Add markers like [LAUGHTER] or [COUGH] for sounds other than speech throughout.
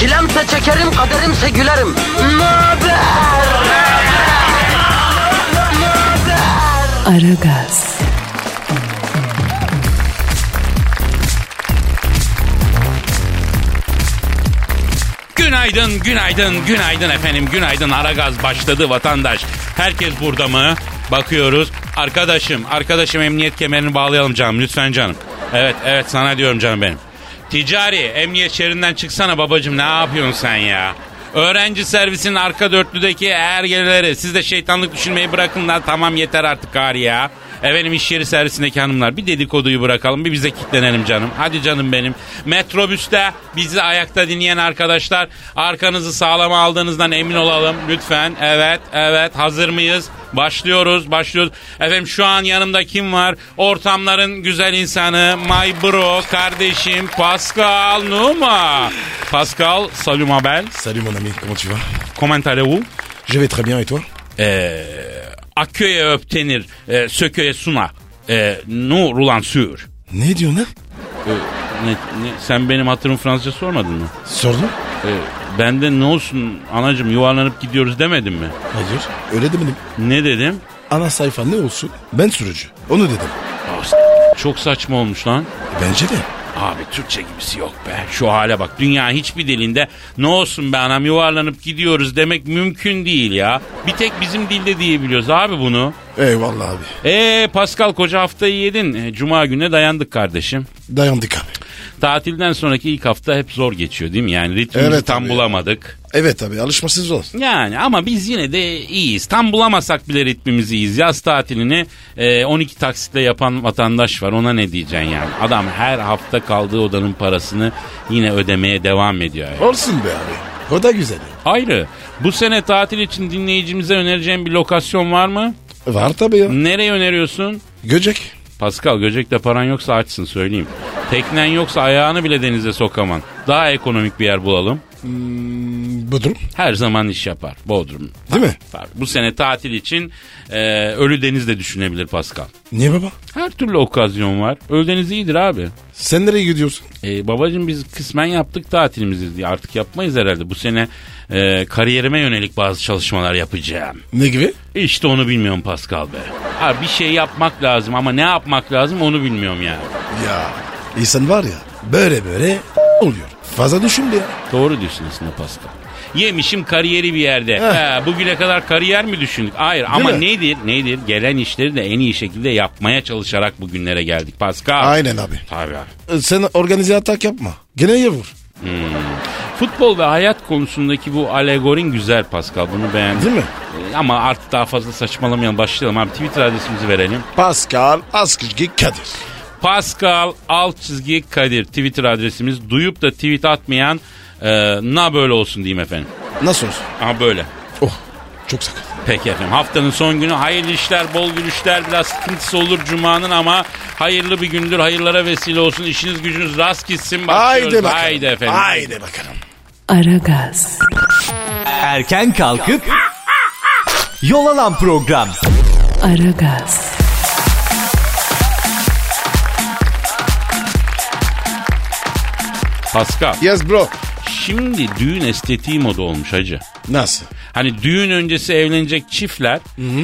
Çilemse çekerim, kaderimse gülerim. Möber! Aragaz, Günaydın, günaydın, günaydın efendim. Günaydın. Aragaz başladı vatandaş. Herkes burada mı? Bakıyoruz. Arkadaşım, arkadaşım emniyet kemerini bağlayalım canım. Lütfen canım. Evet, evet sana diyorum canım benim. Ticari, emniyet şeridinden çıksana babacım. Ne yapıyorsun sen ya? Öğrenci servisinin arka dörtlüdeki ergeleri siz de şeytanlık düşünmeyi bırakın lan tamam yeter artık gari ya. Efendim iş yeri servisindeki hanımlar bir dedikoduyu bırakalım bir bize kitlenelim canım. Hadi canım benim. Metrobüste bizi ayakta dinleyen arkadaşlar arkanızı sağlama aldığınızdan emin olalım lütfen. Evet evet hazır mıyız? Başlıyoruz başlıyoruz. Efendim şu an yanımda kim var? Ortamların güzel insanı my bro kardeşim Pascal Numa. Pascal salut ma belle. Salut mon ami, comment tu vas Comment allez-vous? Je vais très bien et toi Ee, Akköye öptenir, e, sököye suna. E, nu rulan sür. Ne diyorsun lan? E, ne, ne- sen benim hatırım Fransızca sormadın mı? Sordun E, ben de ne olsun anacım yuvarlanıp gidiyoruz demedim mi? Hayır. Öyle demedim. Ne dedim? Ana sayfa ne olsun? Ben sürücü. Onu dedim. Çok saçma olmuş lan. Bence de. Abi Türkçe gibisi yok be. Şu hale bak. Dünya hiçbir dilinde ne olsun be anam yuvarlanıp gidiyoruz demek mümkün değil ya. Bir tek bizim dilde diyebiliyoruz abi bunu. Eyvallah abi. Ee Pascal koca haftayı yedin. E, Cuma gününe dayandık kardeşim. Dayandık abi. Tatilden sonraki ilk hafta hep zor geçiyor değil mi? Yani ritmimizi Evet tam abi. bulamadık. Evet abi alışması zor. Yani ama biz yine de iyiyiz. Tam bulamasak bile ritmimizi iyiyiz. Yaz tatilini e, 12 taksitle yapan vatandaş var. Ona ne diyeceksin yani? Adam her hafta kaldığı odanın parasını yine ödemeye devam ediyor. Yani. Olsun be abi. O da güzel. Ayrı. Bu sene tatil için dinleyicimize önereceğim bir lokasyon var mı? Var tabii ya. Nereye öneriyorsun? Göcek. Pascal Göcek'te paran yoksa açsın söyleyeyim. Teknen yoksa ayağını bile denize sokaman. Daha ekonomik bir yer bulalım. Bodrum. Her zaman iş yapar. Bodrum. Değil mi? Tabii. Bu sene tatil için e, Ölü Deniz de düşünebilir Pascal. Niye baba? Her türlü okazyon var. Ölü Deniz iyidir abi. Sen nereye gidiyorsun? E, babacım biz kısmen yaptık tatilimizi diye. Artık yapmayız herhalde. Bu sene e, kariyerime yönelik bazı çalışmalar yapacağım. Ne gibi? İşte onu bilmiyorum Pascal be. Ha, bir şey yapmak lazım ama ne yapmak lazım onu bilmiyorum yani. Ya insan var ya böyle böyle oluyor. Fazla düşünme ya. Doğru diyorsun aslında Pascal. Yemişim kariyeri bir yerde. He, bugüne kadar kariyer mi düşündük? Hayır ama mi? nedir? Nedir? Gelen işleri de en iyi şekilde yapmaya çalışarak bugünlere geldik Pascal. Aynen abi. Tabii abi. Ee, Sen organize atak yapma. Gene ye vur. Futbol ve hayat konusundaki bu alegorin güzel Pascal. Bunu beğendim. Değil mi? Ee, Ama artık daha fazla saçmalamayalım. Başlayalım abi. Twitter adresimizi verelim. Pascal Askışgi Kadir. Pascal alt çizgi Kadir Twitter adresimiz. Duyup da tweet atmayan e, na böyle olsun diyeyim efendim. Nasıl olsun? Aha böyle. Oh çok sakat. Peki efendim haftanın son günü hayırlı işler bol gülüşler biraz sıkıntısı olur cumanın ama hayırlı bir gündür hayırlara vesile olsun işiniz gücünüz rast gitsin başlıyoruz. Haydi bakalım. Haydi efendim. Haydi bakalım. Aragaz, Erken kalkıp yol alan program. Aragaz, Pascal Yes bro. şimdi düğün estetiği moda olmuş hacı. Nasıl? Hani düğün öncesi evlenecek çiftler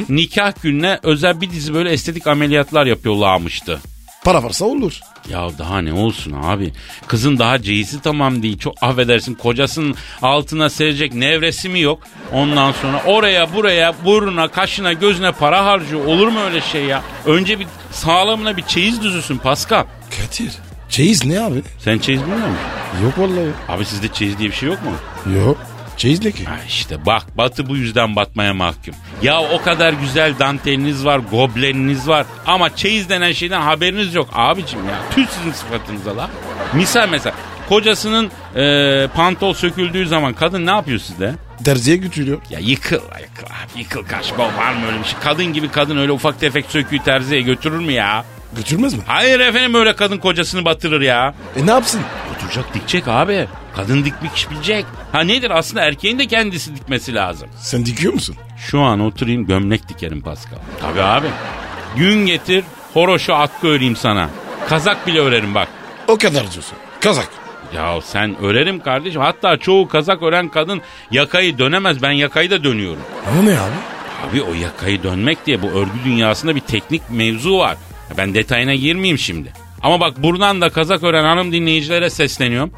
nikah gününe özel bir dizi böyle estetik ameliyatlar yapıyorlarmıştı. Para varsa olur. Ya daha ne olsun abi. Kızın daha ceyisi tamam değil. Çok affedersin kocasının altına serecek nevresi mi yok? Ondan sonra oraya buraya burnuna kaşına gözüne para harcıyor. Olur mu öyle şey ya? Önce bir sağlamına bir çeyiz düzüsün Pascal. Kadir. Çeyiz ne abi? Sen çeyiz bilmiyor musun? Yok vallahi. Abi sizde çeyiz diye bir şey yok mu? Yok. Çeyiz ne ki? Ha işte bak batı bu yüzden batmaya mahkum. Ya o kadar güzel danteliniz var, gobleniniz var ama çeyiz denen şeyden haberiniz yok abicim ya. Tüh sizin sıfatınıza la. Misal mesela kocasının e, pantol söküldüğü zaman kadın ne yapıyor sizde? Terziye götürüyor. Ya yıkıl yıkıl yıkıl kaç var mı öyle bir şey? Kadın gibi kadın öyle ufak tefek söküğü terziye götürür mü ya? Götürmez mi? Hayır efendim öyle kadın kocasını batırır ya. E ne yapsın? Oturacak dikecek abi. Kadın dikmek iş bilecek. Ha nedir aslında erkeğin de kendisi dikmesi lazım. Sen dikiyor musun? Şu an oturayım gömlek dikerim Pascal. Tabii abi. Gün getir horoşu atkı öreyim sana. Kazak bile örerim bak. O kadar diyorsun. Kazak. Ya sen örerim kardeşim. Hatta çoğu kazak ören kadın yakayı dönemez. Ben yakayı da dönüyorum. O ne abi? Abi o yakayı dönmek diye bu örgü dünyasında bir teknik mevzu var. Ben detayına girmeyeyim şimdi. Ama bak buradan da kazak ören hanım dinleyicilere sesleniyorum.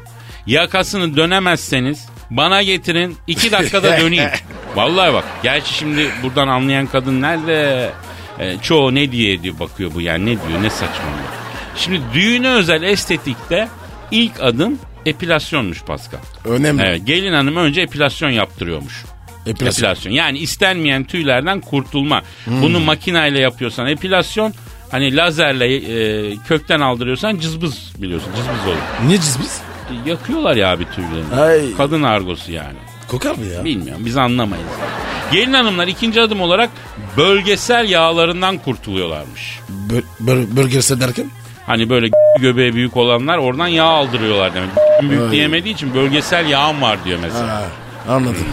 Yakasını dönemezseniz bana getirin iki dakikada [LAUGHS] döneyim. Vallahi bak. Gerçi şimdi buradan anlayan kadın nerede? E, çoğu ne diye diyor bakıyor bu yani ne diyor ne saçmalıyor. Şimdi düğüne özel estetikte ilk adım epilasyonmuş Pascal. Önemli. Evet, gelin hanım önce epilasyon yaptırıyormuş. Epilasyon. Epilasyon. Yani istenmeyen tüylerden kurtulma. Bunu makineyle yapıyorsan epilasyon hani lazerle e, kökten aldırıyorsan cızbız biliyorsun cızbız olur. Niye cizbiz? E, Yakıyorlar ya abi tüylerini. Ay. Kadın argosu yani. Kokar mı ya? Bilmiyorum biz anlamayız. Gelin hanımlar ikinci adım olarak bölgesel yağlarından kurtuluyorlarmış. Bö- bö- bölgesel derken? Hani böyle [LAUGHS] göbeği büyük olanlar oradan yağ aldırıyorlar demek. Büyük diyemediği için bölgesel yağım var diyor mesela. Ha, anladım.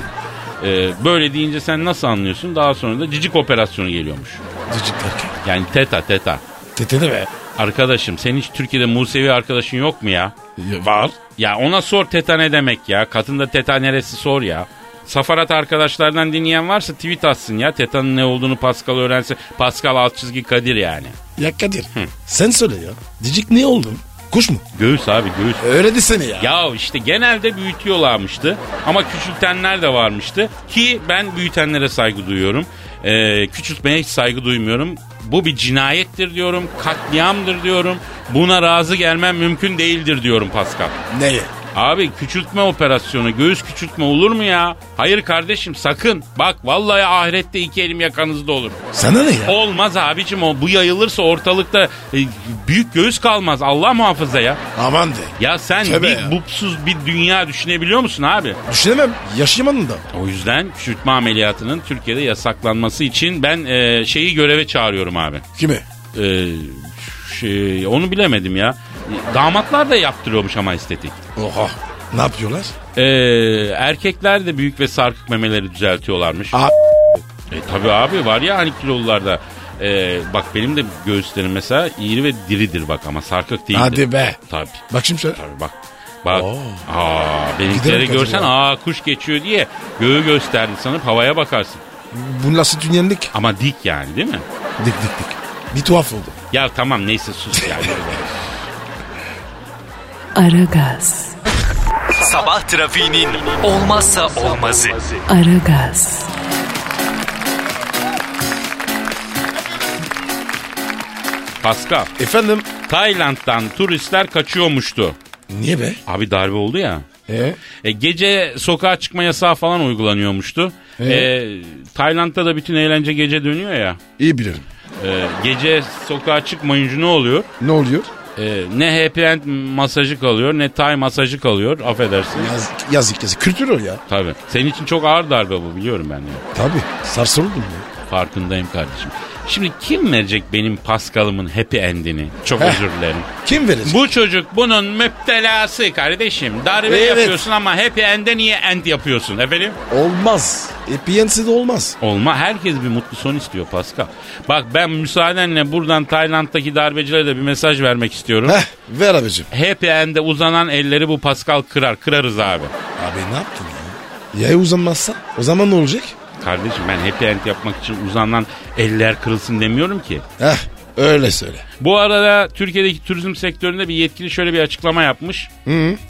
Ee, böyle deyince sen nasıl anlıyorsun? Daha sonra da cicik operasyonu geliyormuş. Cicik derken. Yani teta teta. Tetede be. Arkadaşım senin hiç Türkiye'de Musevi arkadaşın yok mu ya? Var. Ya ona sor teta ne demek ya? Kadında teta neresi sor ya. Safarat arkadaşlardan dinleyen varsa tweet atsın ya. Teta'nın ne olduğunu Pascal öğrense. Pascal alt çizgi Kadir yani. Ya Kadir. Sen söyle ya. Cicik ne oldu? Kuş mu? Göğüs abi göğüs. Öyle desene ya. Ya işte genelde büyütüyorlarmıştı ama küçültenler de varmıştı ki ben büyütenlere saygı duyuyorum. Ee, küçültmeye hiç saygı duymuyorum. Bu bir cinayettir diyorum, katliamdır diyorum. Buna razı gelmem mümkün değildir diyorum Pascal. Neye? Abi küçültme operasyonu, göğüs küçültme olur mu ya? Hayır kardeşim sakın. Bak vallahi ahirette iki elim yakanızda olur. Sana ne ya? Olmaz abicim o. Bu yayılırsa ortalıkta e, büyük göğüs kalmaz. Allah muhafaza ya. Aman de. Ya sen Tövbe bir ya. bupsuz bir dünya düşünebiliyor musun abi? Düşünemem. Yaşayamadım da. O yüzden küçültme ameliyatının Türkiye'de yasaklanması için ben e, şeyi göreve çağırıyorum abi. Kimi? E, şey, onu bilemedim ya. Damatlar da yaptırıyormuş ama estetik. Oha. Ne yapıyorlar? E, erkekler de büyük ve sarkık memeleri düzeltiyorlarmış. Aa, E, tabii abi var ya hani kilolularda. E, bak benim de göğüslerim mesela iri ve diridir bak ama sarkık değildir. hadi be. Tabii. Bak şimdi şöyle. Tabii bak. Bak. Oo. Aa, benimkileri görsen ya. aa kuş geçiyor diye göğü gösterdi sanıp havaya bakarsın. Bu nasıl dünyenlik? Ama dik yani değil mi? Dik dik dik. Bir tuhaf oldu. Ya tamam neyse sus yani. Aragaz, Sabah trafiğinin olmazsa olmazı. Aragaz, Pascal, Efendim? Tayland'dan turistler kaçıyormuştu. Niye be? Abi darbe oldu ya. E? E, gece sokağa çıkma yasağı falan uygulanıyormuştu. Ee? E, Tayland'da da bütün eğlence gece dönüyor ya. İyi bilirim. E, gece sokağa çıkmayınca ne oluyor? Ne oluyor? E, ne happy end masajı kalıyor ne Thai masajı kalıyor affedersin. Yaz, yazık yazık. Kültür o ya. Tabii. Senin için çok ağır darbe bu biliyorum ben de. Tabii. Sarsıldım ya. Farkındayım kardeşim. Şimdi kim verecek benim Pascal'ımın happy endini? Çok özür dilerim. Kim verecek? Bu çocuk bunun müptelası kardeşim. Darbe Evet. yapıyorsun ama happy end'e niye end yapıyorsun efendim? Olmaz. De olmaz. Olma herkes bir mutlu son istiyor Pascal. Bak ben müsaadenle buradan Tayland'daki darbecilere de bir mesaj vermek istiyorum. Heh ver abicim. Happy end'e uzanan elleri bu Pascal kırar. Kırarız abi. Abi ne yaptın ya? Ya uzanmazsa? O zaman ne olacak? Kardeşim ben happy end yapmak için uzanan eller kırılsın demiyorum ki. Heh öyle söyle. Bu arada Türkiye'deki turizm sektöründe bir yetkili şöyle bir açıklama yapmış.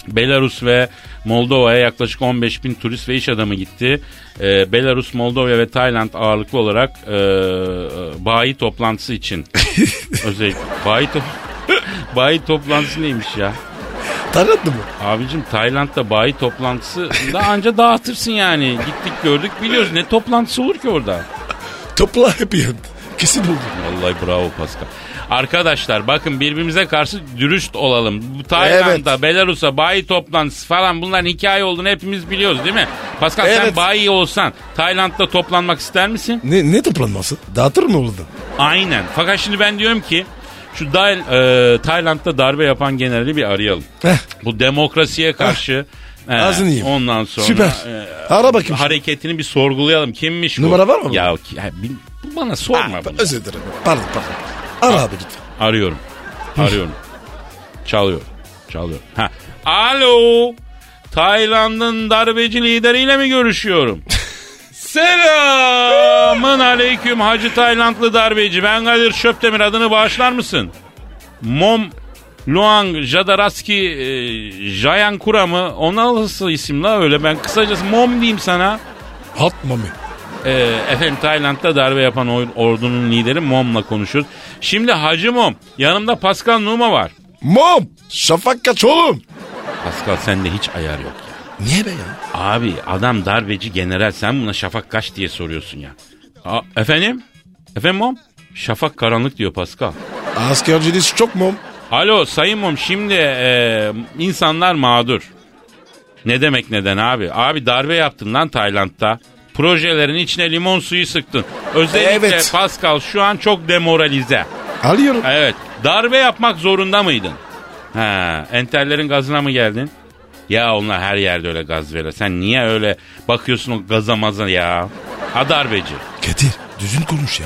Belarus ve Moldova'ya yaklaşık 15 bin turist ve iş adamı gitti. Ee, Belarus, Moldova ve Tayland ağırlıklı olarak e, bayi toplantısı için. [LAUGHS] Özellikle bayi, to- [LAUGHS] bayi toplantısı neymiş ya? Tarattı mı? Abicim Tayland'da bayi toplantısı da anca dağıtırsın yani. Gittik gördük biliyoruz ne toplantısı olur ki orada. Topla happy end. Kesin oldu. Vallahi bravo Pascal. Arkadaşlar bakın birbirimize karşı dürüst olalım. Bu Tayland'da, Belarus'a bayi toplantısı falan bunların hikaye olduğunu hepimiz biliyoruz değil mi? Pascal sen Evet. bayi olsan Tayland'da toplanmak ister misin? Ne, ne toplanması? Dağıtır mı orada? Aynen. Fakat şimdi ben diyorum ki şu Day- e, Tayland'da darbe yapan generali bir arayalım. Heh. Bu demokrasiye karşı e, Ağzını yiyeyim. ondan sonra Süper. e, Ara bakayım. hareketini bir sorgulayalım. Kimmiş bu? Numara var mı? Ya, ya bil- bana sorma bunu. Özür dilerim. Pardon pardon. Ara abi lütfen. Arıyorum. Arıyorum. Çalıyor. Çalıyor. Ha. Alo. Tayland'ın darbeci lideriyle mi görüşüyorum? [LAUGHS] Selamın aleyküm Hacı Taylandlı darbeci. Ben Kadir Şöptemir adını bağışlar mısın? Mom Luang Jadaraski e, Jayankura mı? Ona nasıl isim la öyle? Ben kısacası Mom diyeyim sana. Hot mami. E, efendim Tayland'da darbe yapan or- ordunun lideri Mom'la konuşuyoruz. Şimdi Hacı Mom yanımda Pascal Numa var. Mom. Şafak kaç oğlum. Pascal sende hiç ayar yok ya. Niye be ya? Abi adam darbeci general sen buna şafak kaç diye soruyorsun ya. A- efendim? Efendim Mom? Şafak karanlık diyor Pascal. Askerciliği çok mom. Alo Sayın Mom şimdi e, insanlar mağdur. Ne demek neden abi? Abi darbe yaptın lan Tayland'da. Projelerin içine limon suyu sıktın. Özellikle Evet. Pascal şu an çok demoralize. Alıyorum. Evet. Darbe yapmak zorunda mıydın? Ha, enterlerin gazına mı geldin? Ya onlar her yerde öyle gaz verir. Sen niye öyle bakıyorsun o gaza maza ya? Ha darbeci. Kadir düzgün konuş ya.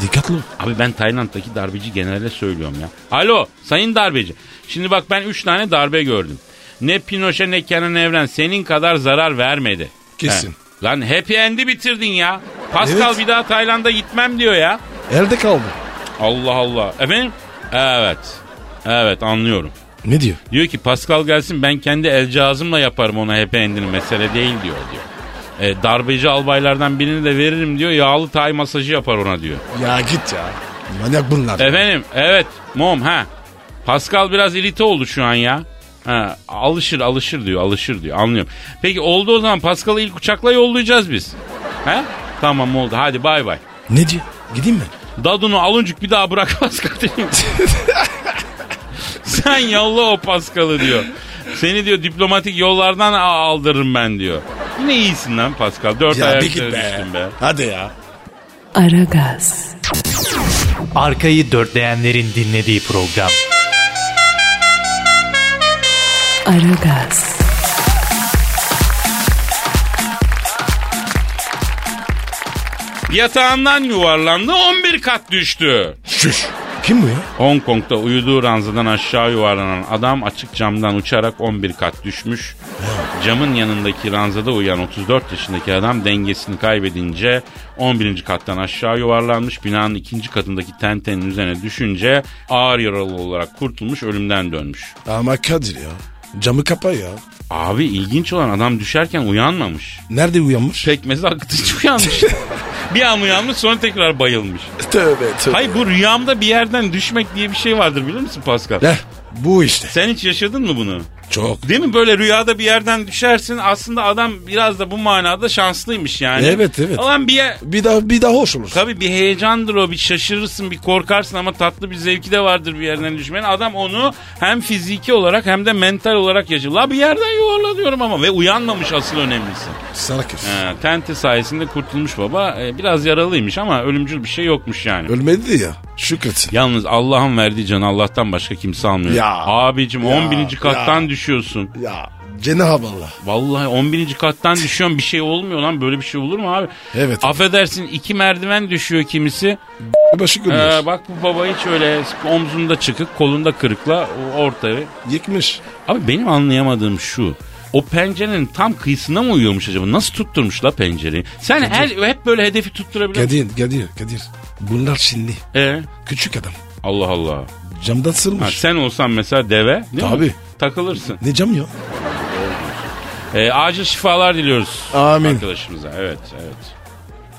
Dikkatli ol. Abi ben Tayland'daki darbeci generale söylüyorum ya. Alo sayın darbeci. Şimdi bak ben 3 tane darbe gördüm. Ne Pinochet ne Kenan Evren senin kadar zarar vermedi. Kesin. He. Lan happy end'i bitirdin ya. Pascal Evet. bir daha Tayland'a gitmem diyor ya. Elde kaldı. Allah Allah. Efendim? Evet. Evet anlıyorum. Ne diyor? Diyor ki Pascal gelsin ben kendi el cihazımla yaparım ona happy end'ini mesele değil diyor diyor. E, darbeci albaylardan birini de veririm diyor yağlı tay masajı yapar ona diyor. Ya git ya. Manyak bunlar. Efendim evet mom ha. Pascal biraz irite oldu şu an ya. Ha, alışır alışır diyor alışır diyor anlıyorum. Peki oldu o zaman Pascal'ı ilk uçakla yollayacağız biz. He? Tamam oldu hadi bay bay. Ne diyor? Gideyim ben. Dadunu aluncuk bir daha bırakmaz Kadir'im. [LAUGHS] Sen yolla o Pascal'ı diyor. Seni diyor diplomatik yollardan aldırırım ben diyor. Ne iyisin lan Pascal. Dört Ya ayak bir git üzere be. düştün be. Hadi ya. Aragaz, Arkayı dörtleyenlerin dinlediği program. Aragaz, Yatağından yuvarlandı 11 kat düştü. Şuş. Kim bu ya? Hong Kong'da uyuduğu ranzadan aşağı yuvarlanan adam açık camdan uçarak 11 kat düşmüş. Camın yanındaki ranzada uyuyan 34 yaşındaki adam dengesini kaybedince 11. kattan aşağı yuvarlanmış. Binanın ikinci katındaki tentenin üzerine düşünce ağır yaralı olarak kurtulmuş ölümden dönmüş. Ama Kadir ya. Camı kapa ya. Abi ilginç olan adam düşerken uyanmamış. Nerede uyanmış? Pekmezi akıtıcı uyanmış. [LAUGHS] bir an uyanmış sonra tekrar bayılmış. Tövbe tövbe. Hayır bu rüyamda bir yerden düşmek diye bir şey vardır bilir misin Pascal? Heh, bu işte. Sen hiç yaşadın mı bunu? Çok. Değil mi böyle rüyada bir yerden düşersin aslında adam biraz da bu manada şanslıymış yani. Evet, evet. Ulan bir yer, Bir daha bir daha hoş olur. Tabii bir heyecandır o bir şaşırırsın bir korkarsın ama tatlı bir zevki de vardır bir yerden düşmenin. Adam onu hem fiziki olarak hem de mental olarak yaşıyor. La bir yerden yuvarla diyorum ama ve uyanmamış asıl önemlisi. Sana kız. He, tente sayesinde kurtulmuş baba. Ee, biraz yaralıymış ama ölümcül bir şey yokmuş yani. Ölmedi ya. Şükret. Yalnız Allah'ın verdiği canı Allah'tan başka kimse almıyor. Ya. Abicim Ya, 11. kattan ya. Düşüyorsun. Ya Cenab-ı Allah. Vallahi 11. kattan [LAUGHS] düşüyorsun bir şey olmuyor lan böyle bir şey olur mu abi? Evet. Affedersin iki merdiven düşüyor kimisi. Başı görüyor. Ee, bak bu baba hiç öyle omzunda çıkık kolunda kırıkla ortaya. Yıkmış. Abi benim anlayamadığım şu. O pencerenin tam kıyısına mı uyuyormuş acaba? Nasıl tutturmuş la pencereyi? Sen her, hep böyle hedefi tutturabilir misin? Kadir, Kadir, Kadir. Bunlar Çinli. Ee, Küçük adam. Allah Allah. Camdan Ha, sırmış. sen olsan mesela deve değil mi? Takılırsın. Ne cam ya? Ee, acil şifalar diliyoruz. Amin. Arkadaşımıza. Evet, evet.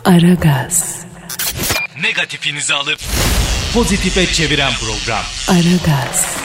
Aragaz, Negatifinizi alıp pozitife çeviren program. Aragaz,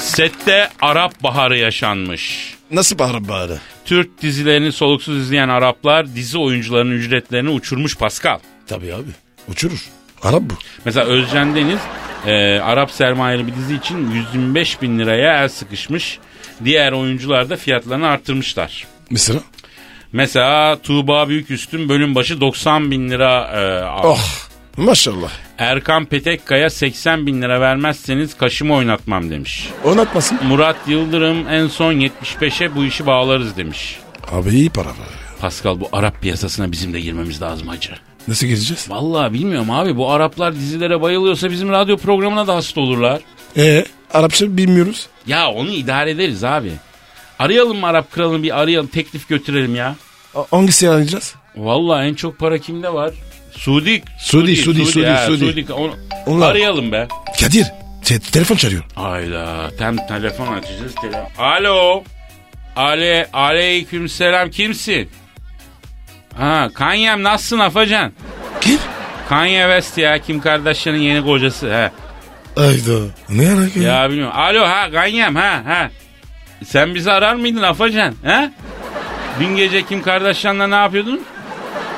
Sette Arap Baharı yaşanmış. Nasıl bağırın bari? Türk dizilerini soluksuz izleyen Araplar dizi oyuncularının ücretlerini uçurmuş Pascal. Tabii abi. Uçurur. Arap bu. Mesela Özcan Deniz e, Arap sermayeli bir dizi için 125 bin liraya el sıkışmış. Diğer oyuncular da fiyatlarını arttırmışlar. Mesela? Mesela Tuğba Büyüküstün bölüm başı 90 bin lira e, almış. Oh. Maşallah. Erkan Petekkaya 80 bin lira vermezseniz kaşımı oynatmam demiş. Oynatmasın. Murat Yıldırım en son 75'e bu işi bağlarız demiş. Abi iyi para var. Pascal bu Arap piyasasına bizim de girmemiz lazım hacı. Nasıl gezeceğiz? Vallahi bilmiyorum abi bu Araplar dizilere bayılıyorsa bizim radyo programına da hasta olurlar. Ee, Arapça bilmiyoruz. Ya onu idare ederiz abi. Arayalım mı Arap kralını bir arayalım teklif götürelim ya. A- Hangisini arayacağız? Vallahi en çok para kimde var? Suudi. Suudi, Suudi, Suudi, ha, Suudi. Onu, Onlar. arayalım be. Kadir. te- telefon çalıyor. Hayda. Tam telefon açacağız. Telefon. Alo. Ale, aleyküm selam. Kimsin? Ha, Kanyem nasılsın Afacan? Kim? Kanye West ya Kim Kardashian'ın yeni kocası. He. Ayda. Ne alaka ya? Bilmiyorum. Alo ha Kanyem ha ha. Sen bizi arar mıydın Afacan? Ha? Dün gece Kim Kardashian'la ne yapıyordun?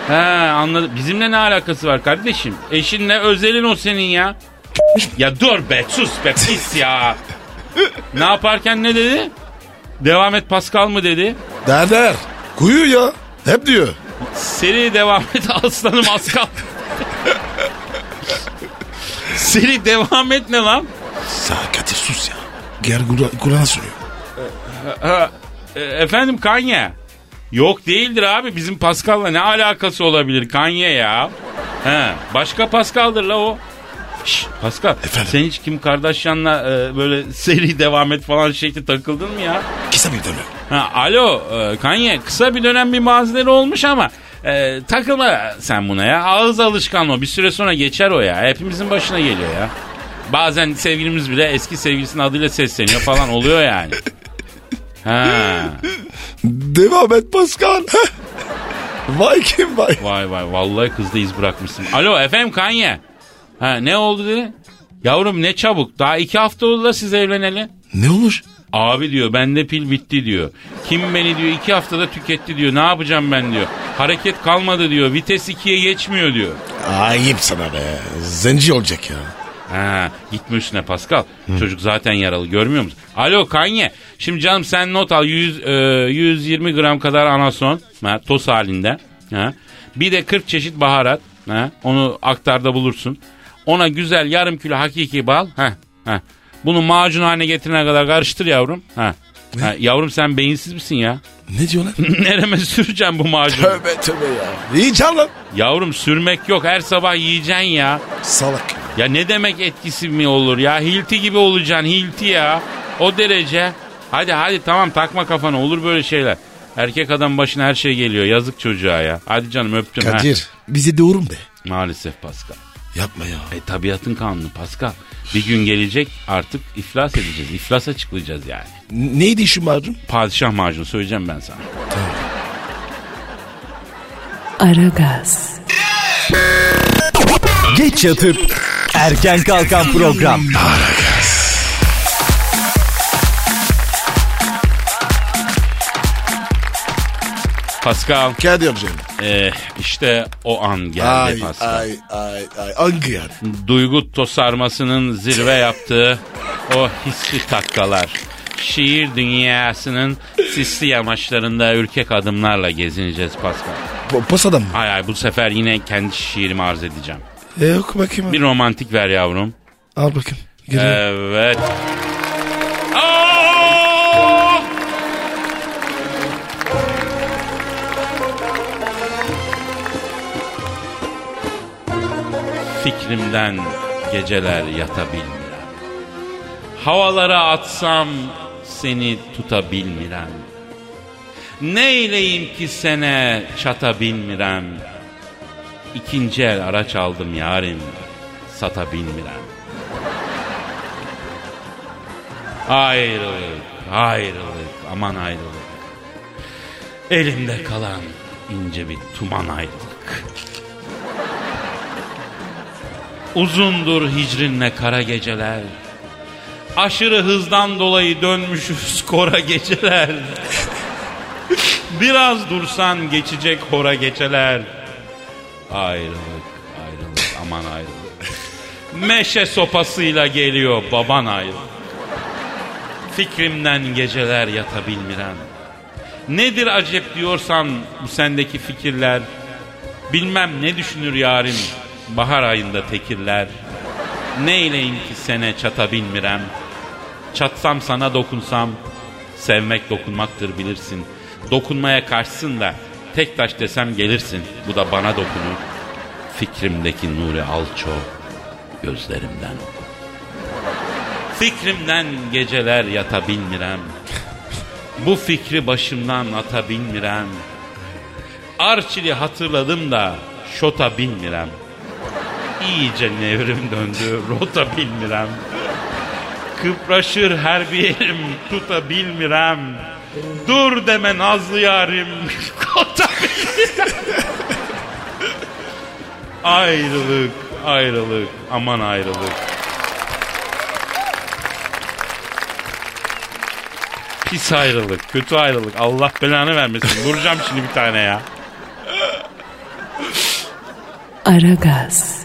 He anladım. Bizimle ne alakası var kardeşim? Eşinle özelin o senin ya. Ya dur be sus be pis ya. ne yaparken ne dedi? Devam et Pascal mı dedi? Der der. Kuyu ya. Hep diyor. Seri devam et aslanım az. Seri devam et ne lan? Sa Kadir sus ya. Gel Kur'an- soruyor. Ha, e, efendim Kanye. Yok değildir abi bizim Pascal'la ne alakası olabilir Kanye ya. He, başka Pascal'dır la o. Şş, Pascal Efendim? sen hiç Kim Kardashian'la e, böyle seri devam et falan şekli takıldın mı ya? Kısa bir dönem. Ha, alo e, Kanye kısa bir dönem bir mazileri olmuş ama e, takılma sen buna ya. Ağız alışkanlığı bir süre sonra geçer o ya. Hepimizin başına geliyor ya. Bazen sevgilimiz bile eski sevgilisinin adıyla sesleniyor falan oluyor yani. Ha. Devam et Pascal. vay kim vay. Vay vay vallahi kızda iz bırakmışsın. Alo efendim Kanye. Ha ne oldu dedi? Yavrum ne çabuk. Daha iki hafta oldu da siz evleneli. Ne olmuş? Abi diyor bende pil bitti diyor. Kim beni diyor iki haftada tüketti diyor. Ne yapacağım ben diyor. Hareket kalmadı diyor. Vites ikiye geçmiyor diyor. Ayıp sana be. Zenci olacak ya. Ha, gitme üstüne Pascal. Çocuk zaten yaralı görmüyor musun? Alo Kanye. Şimdi canım sen not al 100, e, 120 gram kadar anason. Ha, toz halinde. Ha. Bir de 40 çeşit baharat. Ha. Onu aktarda bulursun. Ona güzel yarım kilo hakiki bal. Ha. Ha. Bunu macun haline getirene kadar karıştır yavrum. Ha. ha. Yavrum sen beyinsiz misin ya? Ne diyorlar? [LAUGHS] Nereme süreceğim bu macunu? tövbe tövbe ya. Çal lan. Yavrum sürmek yok her sabah yiyeceksin ya. Salak. Ya ne demek etkisi mi olur ya? Hilti gibi olacaksın hilti ya. O derece. Hadi hadi tamam takma kafana olur böyle şeyler. Erkek adam başına her şey geliyor yazık çocuğa ya. Hadi canım öptüm. ha. Kadir bizi doğurun be. Maalesef Pascal. Yapma ya. E tabiatın kanunu Pascal. Bir gün gelecek artık iflas edeceğiz. İflas açıklayacağız yani. N- Neydi işin macun? Padişah macunu söyleyeceğim ben sana. Aragaz, Geç yatıp erken kalkan program. Pascal Kadir canım. e, işte o an geldi Ay Pascal. ay ay ay. Hangi yani? duygu tosarmasının zirve yaptığı o hisli takkalar. Şiir dünyasının sisli yamaçlarında ürkek adımlarla gezineceğiz Pascal. Po- Posadan mı? Hay hay bu sefer yine kendi şiirimi arz edeceğim. E, yok bakayım. Bir romantik ver yavrum. Al bakayım. Geliyor. Evet. Fikrimden geceler yatabilmirem. Havalara atsam seni tutabilmirem. Neyleyim ki sene çatabilmirem. İkinci el araç aldım yarim, satabilmirem. Ayrılık, ayrılık, aman ayrılık. Elimde kalan ince bir tuman ayrılık. Uzundur hicrinle kara geceler. Aşırı hızdan dolayı dönmüşüz [LAUGHS] kora geceler. Biraz dursan geçecek hora geceler. Ayrılık, ayrılık, aman ayrılık. Meşe sopasıyla geliyor baban ayrılık. Fikrimden geceler yatabilmirem. Nedir acep diyorsan bu sendeki fikirler. Bilmem ne düşünür yarim bahar ayında tekirler. Neyleyim ki sene çatabilmirem. Çatsam sana dokunsam sevmek dokunmaktır bilirsin. Dokunmaya karşısın da tek taş desem gelirsin. Bu da bana dokunur. Fikrimdeki nuri alço gözlerimden oku. Fikrimden geceler yatabilmirem. Bu fikri başımdan atabilmirem. Arçili hatırladım da şota bilmirem. İyice nevrim döndü rota bilmirem. Kıpraşır her bir yerim tutabilmirem. Dur deme nazlı yarim [LAUGHS] kota bilmirem. ayrılık ayrılık aman ayrılık. Pis ayrılık, kötü ayrılık. Allah belanı vermesin. Vuracağım şimdi bir tane ya. Aragaz,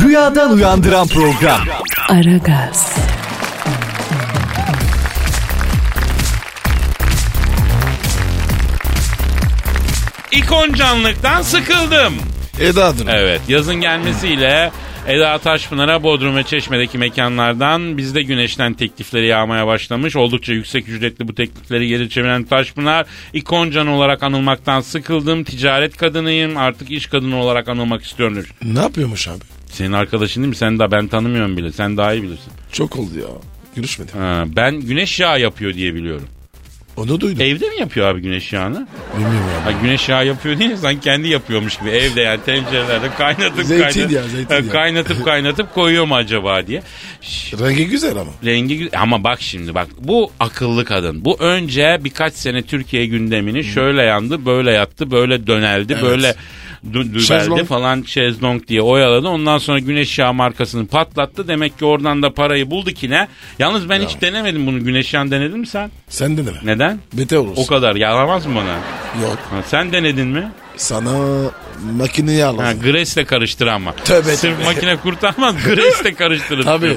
Rüyadan uyandıran program. Aragaz, İkoncanlıktan sıkıldım. Eda adına. Evet yazın gelmesiyle Eda Taşpınar'a Bodrum ve Çeşme'deki mekanlardan bizde güneşten teklifleri yağmaya başlamış. Oldukça yüksek ücretli bu teklifleri geri çeviren Taşpınar ikoncan olarak anılmaktan sıkıldım. Ticaret kadınıyım artık iş kadını olarak anılmak istiyorum. Ne yapıyormuş abi? Senin arkadaşın değil mi? Sen daha ben tanımıyorum bile. Sen daha iyi bilirsin. Çok oldu ya. Görüşmedim. Ha, ben güneş yağı yapıyor diye biliyorum. Onu duydum. Evde mi yapıyor abi güneş yağını? Bilmiyorum ya. Ha, güneş yağı yapıyor değil sanki kendi yapıyormuş gibi evde yani tencerelerde kaynatıp Zeytin kaynatıp, yağı, zeytin Ha, kaynatıp [LAUGHS] kaynatıp koyuyor mu acaba diye. Rengi güzel ama. rengi gü- ama bak şimdi bak bu akıllı kadın. Bu önce birkaç sene Türkiye gündemini şöyle yandı, böyle yattı, böyle döneldi, Evet. böyle dü- dübeldi Şezlong. falan şezlong diye oyaladı. Ondan sonra güneş yağı markasını patlattı. Demek ki oradan da parayı buldu ki ne? Yalnız ben hiç denemedim bunu. Güneş yağını denedin mi sen? Sen de deme. Neden? Beter olursun. O kadar yalamaz mı bana? Yok. Ha, sen denedin mi? Sana makineyi al. Ha, Grace'le karıştır ama. Tövbe Sırf tövbe. makine kurtarmaz Grace'le karıştırır. [LAUGHS] Tabii.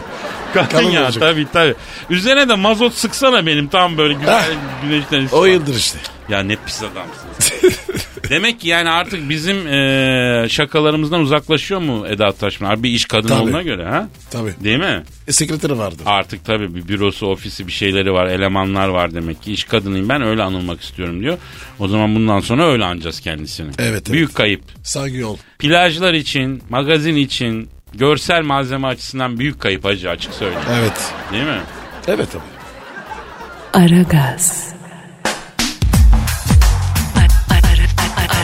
Kadın Kalın ya olacak. tabii tabii. Üzerine de mazot sıksana benim tam böyle güzel güneşten O yıldır işte. Ya ne pis adamsın. [LAUGHS] Demek ki yani artık bizim e, şakalarımızdan uzaklaşıyor mu Eda Taşman? Bir iş kadını Tabii. olduğuna göre ha? Tabii. Değil mi? E, sekreteri vardı. Artık tabii bir bürosu, ofisi bir şeyleri var, elemanlar var demek ki. İş kadınıyım ben öyle anılmak istiyorum diyor. O zaman bundan sonra öyle anacağız kendisini. Evet, evet. Büyük kayıp. Saygı ol. Plajlar için, magazin için, görsel malzeme açısından büyük kayıp acı açık söyleyeyim. Evet. Değil mi? Evet abi. Aragaz. Ar- ar- ar- ar-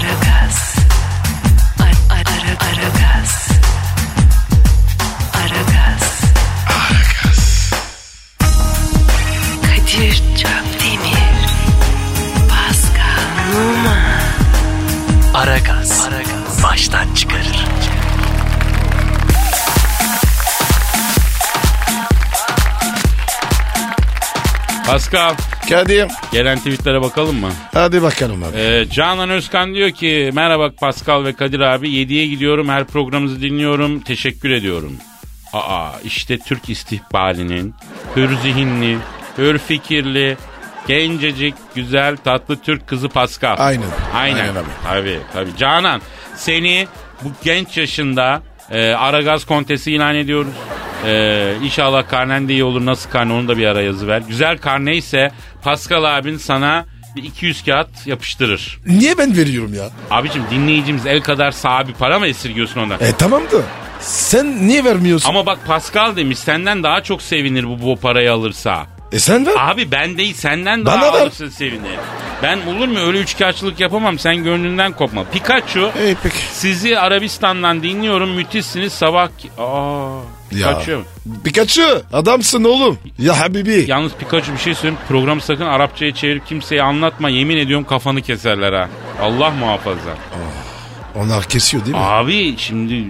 Aragaz. Baştan çıkarır. Pascal, Kadir. gelen tweetlere bakalım mı? Hadi bakalım abi. Ee, Canan Özkan diyor ki merhaba Pascal ve Kadir abi 7'ye gidiyorum her programınızı dinliyorum teşekkür ediyorum. Aa işte Türk istihbalinin hür zihinli, hür fikirli, gencecik, güzel, tatlı Türk kızı Pascal. Aynen. Aynen. Aynen abi. Tabii tabii. Canan seni bu genç yaşında e, Aragaz kontesi ilan ediyoruz. E, inşallah karnen de iyi olur. Nasıl karne onu da bir ara yazı ver. Güzel karne ise Pascal abin sana bir 200 kağıt yapıştırır. Niye ben veriyorum ya? Abicim dinleyicimiz el kadar sahibi para mı esirgiyorsun ondan? E tamam da. Sen niye vermiyorsun? Ama bak Pascal demiş senden daha çok sevinir bu, bu parayı alırsa. E sen ver. Abi ben değil senden daha Bana ver. sevinir. Ben olur mu öyle üçkağıtçılık yapamam sen gönlünden kopma. Pikachu E peki. sizi Arabistan'dan dinliyorum müthişsiniz sabah... Aa, Ya. Pikachu. Pikachu adamsın oğlum. Ya Habibi. Yalnız Pikachu bir şey söyleyeyim. Programı sakın Arapçaya çevirip kimseye anlatma. Yemin ediyorum kafanı keserler ha. Allah muhafaza. Onlar kesiyor değil mi? Abi şimdi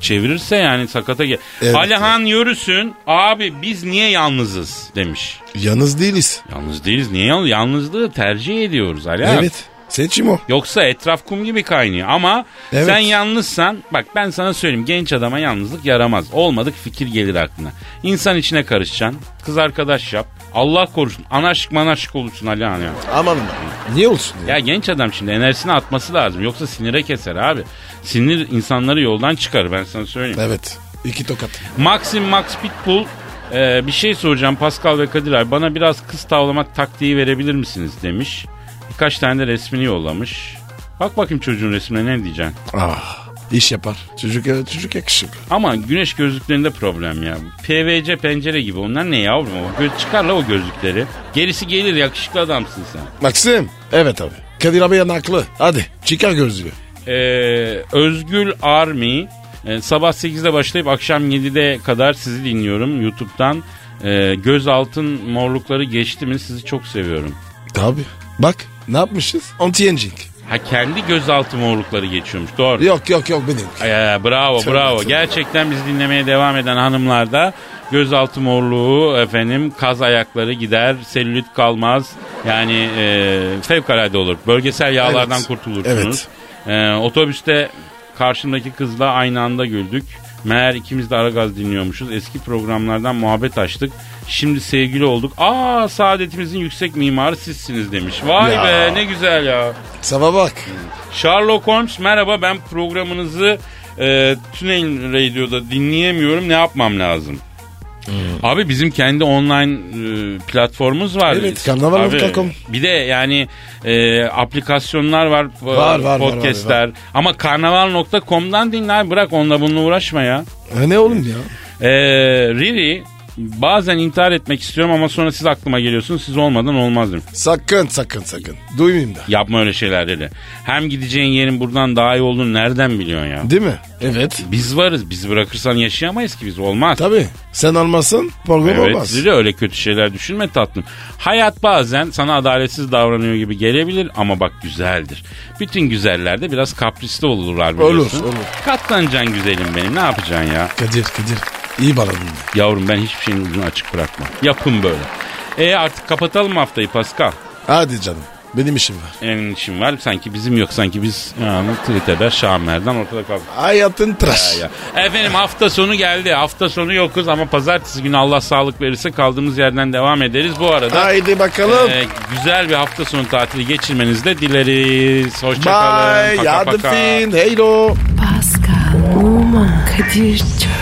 çevirirse yani sakata gel. Evet. Alihan Yürüsün abi biz niye yalnızız demiş. Yalnız değiliz. Yalnız değiliz niye yalnız? Yalnızlığı tercih ediyoruz Alihan. Evet. Seçim o. Yoksa etraf kum gibi kaynıyor ama Evet. sen yalnızsan bak ben sana söyleyeyim genç adama yalnızlık yaramaz. Olmadık fikir gelir aklına. İnsan içine karışacaksın. Kız arkadaş yap. Allah korusun. Anaşık manaşık olursun Alihan ya. Aman Niye olsun ya? Ya genç adam şimdi enerjisini atması lazım. Yoksa sinire keser abi. Sinir insanları yoldan çıkar ben sana söyleyeyim. Evet. İki tokat. Maxim Max Pitbull e, bir şey soracağım Pascal ve Kadir abi. Bana biraz kız tavlamak taktiği verebilir misiniz demiş. Birkaç tane de resmini yollamış. Bak bakayım çocuğun resmine ne diyeceksin. Ah. iş yapar. Çocuk, çocuk yakışıklı. Ama güneş gözlüklerinde problem ya. PVC pencere gibi onlar ne yavrum? O göz çıkar la o gözlükleri. Gerisi gelir yakışıklı adamsın sen. Maxim. Evet abi. Kadir abi haklı. Hadi çıkar gözlüğü. Ee, Özgül Army e, sabah 8'de başlayıp akşam 7'de kadar sizi dinliyorum YouTube'dan. Ee, göz altın morlukları geçti mi sizi çok seviyorum. Tabi. Bak ne yapmışız? Anti-aging. Ha kendi gözaltı morlukları geçiyormuş doğru. Yok yok yok benim. Ee, bravo Tabii, bravo. tabii. Gerçekten bizi dinlemeye devam eden hanımlarda gözaltı morluğu efendim kaz ayakları gider, selülit kalmaz. Yani e, fevkalade olur. Bölgesel yağlardan Evet. kurtulursunuz. E, otobüste karşımdaki kızla aynı anda güldük. Meğer ikimiz de Aragaz dinliyormuşuz. Eski programlardan muhabbet açtık. Şimdi sevgili olduk. Aa saadetimizin yüksek mimarı sizsiniz demiş. Vay Ya. be ne güzel ya. Sana bak. Sherlock Holmes merhaba ben programınızı e, Tünel Radio'da dinleyemiyorum ne yapmam lazım? Abi bizim kendi online e, platformumuz var. Evet, karnaval.com. Bir de yani e, aplikasyonlar var, e, Var, var, var, podcastler. Ama karnaval.com'dan dinle abi bırak onunla bununla uğraşma ya. E ne oğlum ya? E, Riri bazen intihar etmek istiyorum ama sonra siz aklıma geliyorsunuz siz olmadan olmaz dedim. Sakın sakın sakın. Duymayayım da. Yapma öyle şeyler dedi. Hem gideceğin yerin buradan daha iyi olduğunu nereden biliyorsun ya? Değil mi? Evet. Biz varız. Bizi bırakırsan yaşayamayız ki biz. Olmaz. Tabii. Sen almazsın program Evet olmaz. Riri öyle kötü şeyler düşünme tatlım. Hayat bazen sana adaletsiz davranıyor gibi gelebilir ama bak güzeldir. Bütün güzeller de biraz kaprisli olurlar biliyorsun. Olur, olur. Katlanacaksın güzelim benim ne yapacaksın ya? Kadir Kadir. İyi bağladın. be. Yavrum ben hiçbir şeyin ucunu açık bırakmam. Yapın böyle. E artık kapatalım haftayı Pascal? Hadi canım. Benim işim var. Senin işin var sanki bizim yok sanki biz yani Twitter'da Şamer'den ortada kaldık. Hayatın tıraş. Ya. Efendim hafta sonu geldi. Hafta sonu yokuz ama pazartesi günü Allah sağlık verirse kaldığımız yerden devam ederiz. Bu arada Haydi bakalım. e, güzel bir hafta sonu tatili geçirmenizi de dileriz. Hoşçakalın. Bye. Paka Yardım. Hello. Pascal, Oman, Kadir çok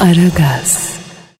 Aragaz.